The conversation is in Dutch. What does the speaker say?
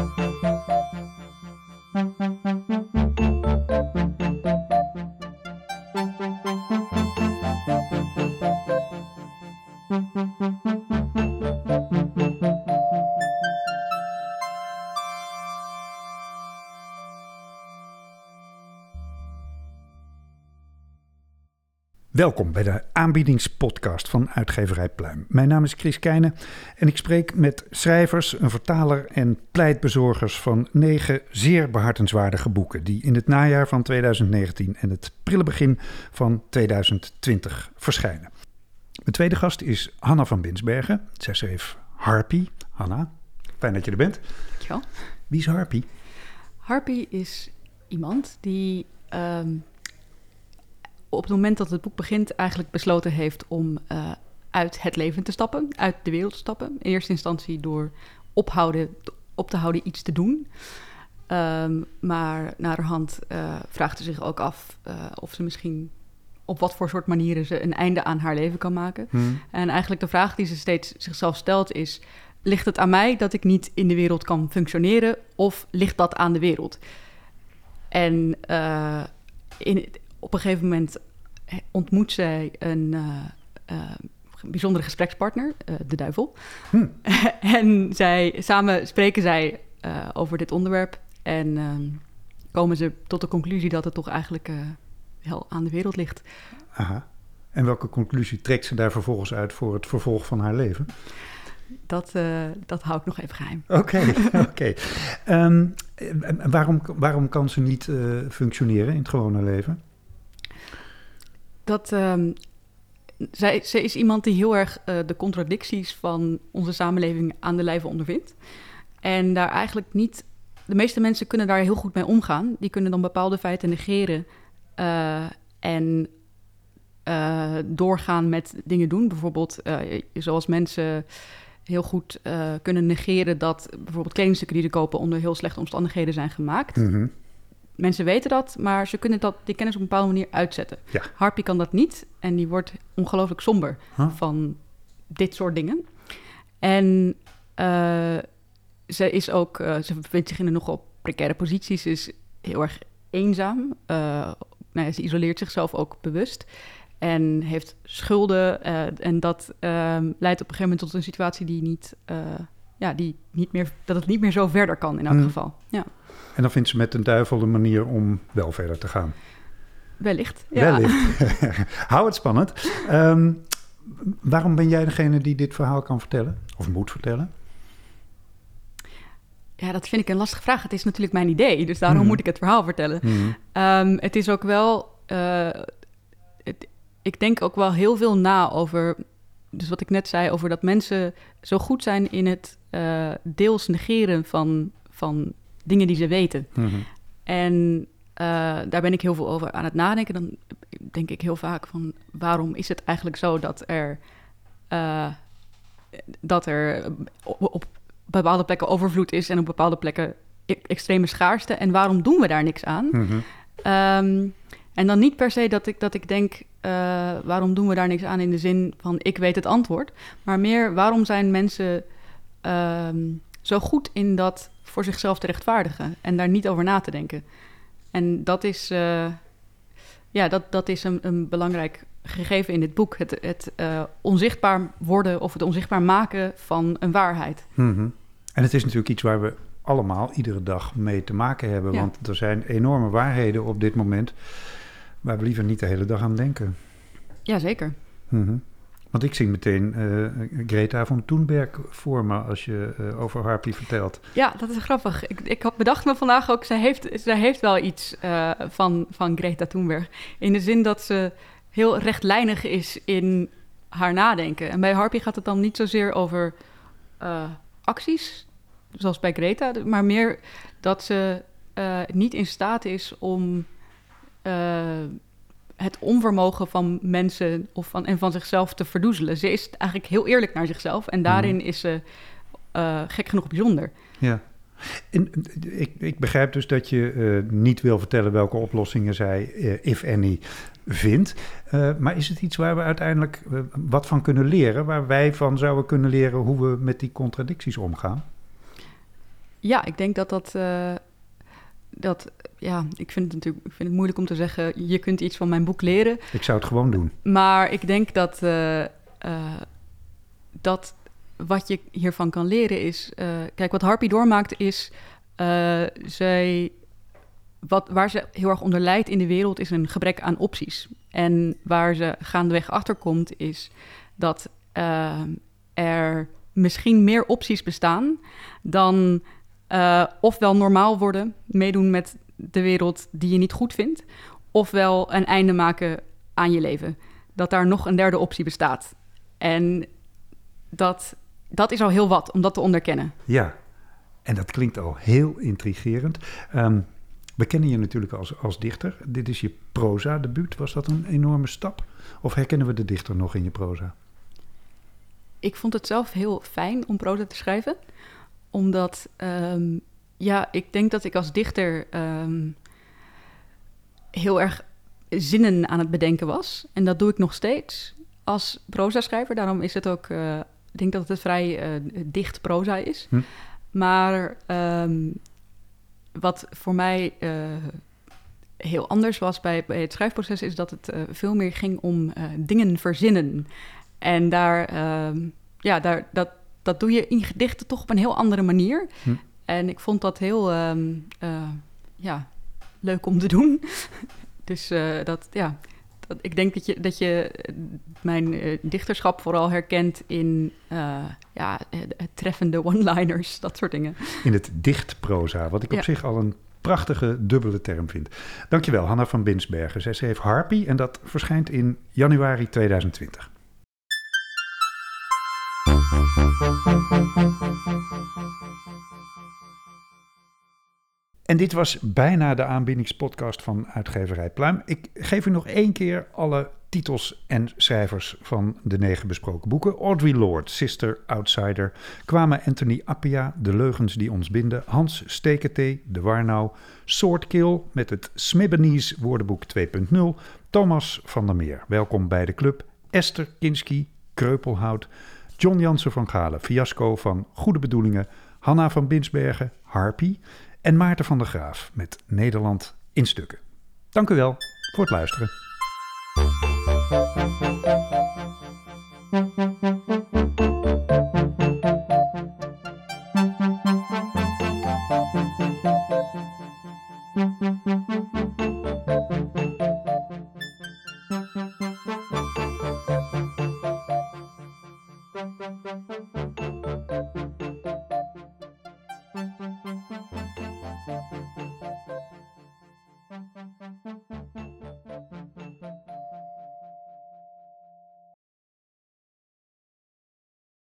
Thank you. Welkom bij de aanbiedingspodcast van uitgeverij Pluim. Mijn naam is Chris Keijnen en ik spreek met schrijvers, een vertaler en pleitbezorgers van negen zeer behartenswaardige boeken die in het najaar van 2019 en het prille begin van 2020 verschijnen. Mijn tweede gast is Hanna van Binsbergen. Zij schreef Harpy. Hanna, fijn dat je er bent. Dankjewel. Wie is Harpy? Harpy is iemand die ehm, op het moment dat het boek begint eigenlijk besloten heeft om uh, uit het leven te stappen, uit de wereld te stappen. In eerste instantie door ophouden, op te houden iets te doen. Um, maar naderhand uh, vraagt ze zich ook af uh, of ze misschien op wat voor soort manieren ze een einde aan haar leven kan maken. Hmm. En eigenlijk de vraag die ze steeds zichzelf stelt is: ligt het aan mij dat ik niet in de wereld kan functioneren, of ligt dat aan de wereld? En uh, in, op een gegeven moment ontmoet zij een uh, uh, bijzondere gesprekspartner, uh, de duivel. Hm. en zij, samen spreken zij over dit onderwerp en ehm, komen ze tot de conclusie dat het toch eigenlijk wel aan de wereld ligt. Aha. En welke conclusie trekt ze daar vervolgens uit voor het vervolg van haar leven? Dat, uh, dat hou ik nog even geheim. Oké, oké. Okay. um, waarom, waarom kan ze niet uh, functioneren in het gewone leven? Dat um, zij, zij is iemand die heel erg uh, de contradicties van onze samenleving aan de lijve ondervindt. En daar eigenlijk niet. De meeste mensen kunnen daar heel goed mee omgaan. Die kunnen dan bepaalde feiten negeren uh, en uh, doorgaan met dingen doen. Bijvoorbeeld, zoals mensen heel goed kunnen negeren dat bijvoorbeeld kledingstukken die ze kopen onder heel slechte omstandigheden zijn gemaakt. Mm. Mensen weten dat, maar ze kunnen dat, die kennis op een bepaalde manier uitzetten. Ja. Harpy kan dat niet en die wordt ongelooflijk somber huh? van dit soort dingen. En uh, ze is ook, uh, ze bevindt zich in een nogal precaire positie. Ze is heel erg eenzaam. Uh, nou ja, ze isoleert zichzelf ook bewust. En heeft schulden. en dat ehm, leidt op een gegeven moment tot een situatie die niet, ja, die niet meer, dat het niet meer zo verder kan in elk hmm. geval. Ja. En dan vindt ze met een duivel een manier om wel verder te gaan. Wellicht, ja. Wellicht. Hou het spannend. Um, waarom ben jij degene die dit verhaal kan vertellen? Of moet vertellen? Ja, dat vind ik een lastige vraag. Het is natuurlijk mijn idee, dus daarom mm. moet ik het verhaal vertellen. Mm. Um, het is ook wel... Uh, het, ik denk ook wel heel veel na over... Dus wat ik net zei, over dat mensen zo goed zijn in het uh, deels negeren van, van dingen die ze weten. Mm -hmm. En uh, daar ben ik heel veel over aan het nadenken. Dan denk ik heel vaak van waarom is het eigenlijk zo dat er, uh, dat er op, op, bepaalde plekken overvloed is en op bepaalde plekken e extreme schaarste. En waarom doen we daar niks aan? Mm -hmm. um, en dan niet per se dat ik, dat ik denk, uh, waarom doen we daar niks aan in de zin van ik weet het antwoord. Maar meer waarom zijn mensen um, zo goed in dat voor zichzelf te rechtvaardigen en daar niet over na te denken. En dat is, uh, ja, dat, dat is een, een belangrijk gegeven in dit boek. Het, het uh, onzichtbaar worden of het onzichtbaar maken van een waarheid. Mm -hmm. En het is natuurlijk iets waar we allemaal iedere dag mee te maken hebben. Ja. Want er zijn enorme waarheden op dit moment waar we liever niet de hele dag aan denken. Jazeker. Mm -hmm. Want ik zie meteen uh, Greta van Thunberg voor me als je uh, over Harpy vertelt. Ja, dat is grappig. Ik, ik had bedacht me vandaag ook, zij heeft, zij heeft wel iets uh, van, van Greta Thunberg. In de zin dat ze heel rechtlijnig is in haar nadenken. En bij Harpy gaat het dan niet zozeer over acties, zoals bij Greta, maar meer dat ze niet in staat is om het onvermogen van mensen of van, en van zichzelf te verdoezelen. Ze is eigenlijk heel eerlijk naar zichzelf en daarin mm. is ze uh, gek genoeg bijzonder. Ja. En, ik, ik, begrijp dus dat je uh, niet wil vertellen welke oplossingen zij, uh, if any, vindt. maar is het iets waar we uiteindelijk wat van kunnen leren? Waar wij van zouden kunnen leren hoe we met die contradicties omgaan? ja, ik denk dat dat. eh, dat ja, ik vind het natuurlijk ik vind het moeilijk om te zeggen. Je kunt iets van mijn boek leren. Ik zou het gewoon doen. Maar ik denk dat, eh, eh, dat wat je hiervan kan leren is... eh, kijk, wat Harpy doormaakt is... zij, wat, waar ze heel erg onder lijdt in de wereld is een gebrek aan opties. En waar ze gaandeweg achter komt is dat er misschien meer opties bestaan... dan eh, ofwel normaal worden, meedoen met de wereld die je niet goed vindt... ofwel een einde maken aan je leven dat daar nog een derde optie bestaat. En dat, dat is al heel wat om dat te onderkennen. Ja, en dat klinkt al heel intrigerend. Ehm, we kennen je natuurlijk als, als dichter. Dit is je proza-debuut. Was dat een enorme stap? Of herkennen we de dichter nog in je proza? Ik vond het zelf heel fijn om proza te schrijven, omdat ehm, ja, ik denk dat ik als dichter ehm, heel erg zinnen aan het bedenken was. En dat doe ik nog steeds als proza-schrijver. Daarom is het ook, eh, ik denk dat het vrij eh, dicht proza is. Hm. Maar ehm, wat voor mij eh, heel anders was bij, bij het schrijfproces, is dat het veel meer ging om dingen verzinnen. En daar, ehm, ja, daar, dat, dat doe je in gedichten toch op een heel andere manier. Hm. En ik vond dat heel ehm, eh, ja, leuk om te doen. dus eh, dat, ja, dat, ik denk dat je, dat je eh, mijn dichterschap vooral herkent in ja, treffende one-liners, dat soort dingen. In het dichtproza, wat ik op zich al een prachtige dubbele term vind. Dankjewel, Hanna van Binsbergen. Zij schreef Harpy en dat verschijnt in januari 2020. En dit was bijna de aanbiedingspodcast van uitgeverij Pluim. Ik geef u nog één keer alle titels en schrijvers van de negen besproken boeken. Audrey Lorde, Sister Outsider, Kwame Anthony Appia, De Leugens die ons binden, Hans Steketee, De Warnau, Swordkill met het Smibbenese woordenboek 2.0, Thomas van der Meer, welkom bij de club, Esther Kinski, Kreupelhout, John Jansen van Galen, Fiasco van Goede Bedoelingen, Hanna van Binsbergen, Harpy en Maarten van der Graaf met Nederland in stukken. Dank u wel voor het luisteren.